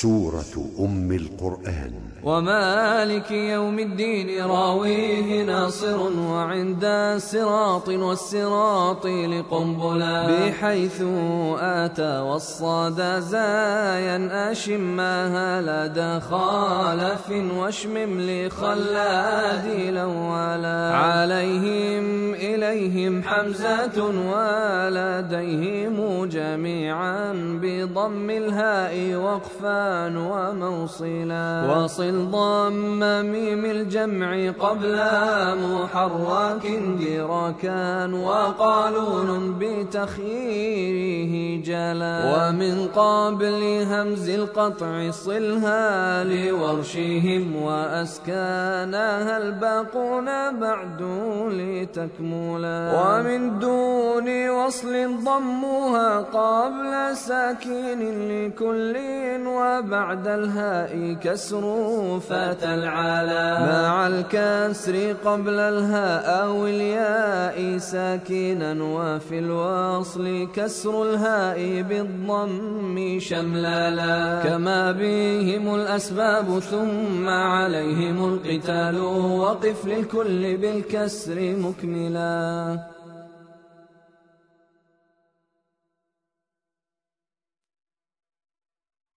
سورة أم القرآن. ومالك يوم الدين راويه ناصر وعند الصراط والصراط لقنبلا بحيث آتى والصاد زايا أشماها لدى خالف واشمم لخلاد الأولا عليهم إليهم حمزة ولديهم جميعا بضم الهاء وقفا. وموصلا وصل ضم ميم الجمع قبل محرك دركا وقالون بتخييره جلا. ومن قبل همز القطع صلها لورشهم وأسكانها الباقون بعد لتكملا. ومن دون وصل ضمها قبل ساكن لكل وبعد الهاء كسر فتى العلا. مع الكسر قبل الهاء أو الياء ساكنا وفي الوصل كسر الهاء بالضم شملالا. كما بهم الأسباب ثم عليهم القتال. وقف للكل بالكسر مكملا.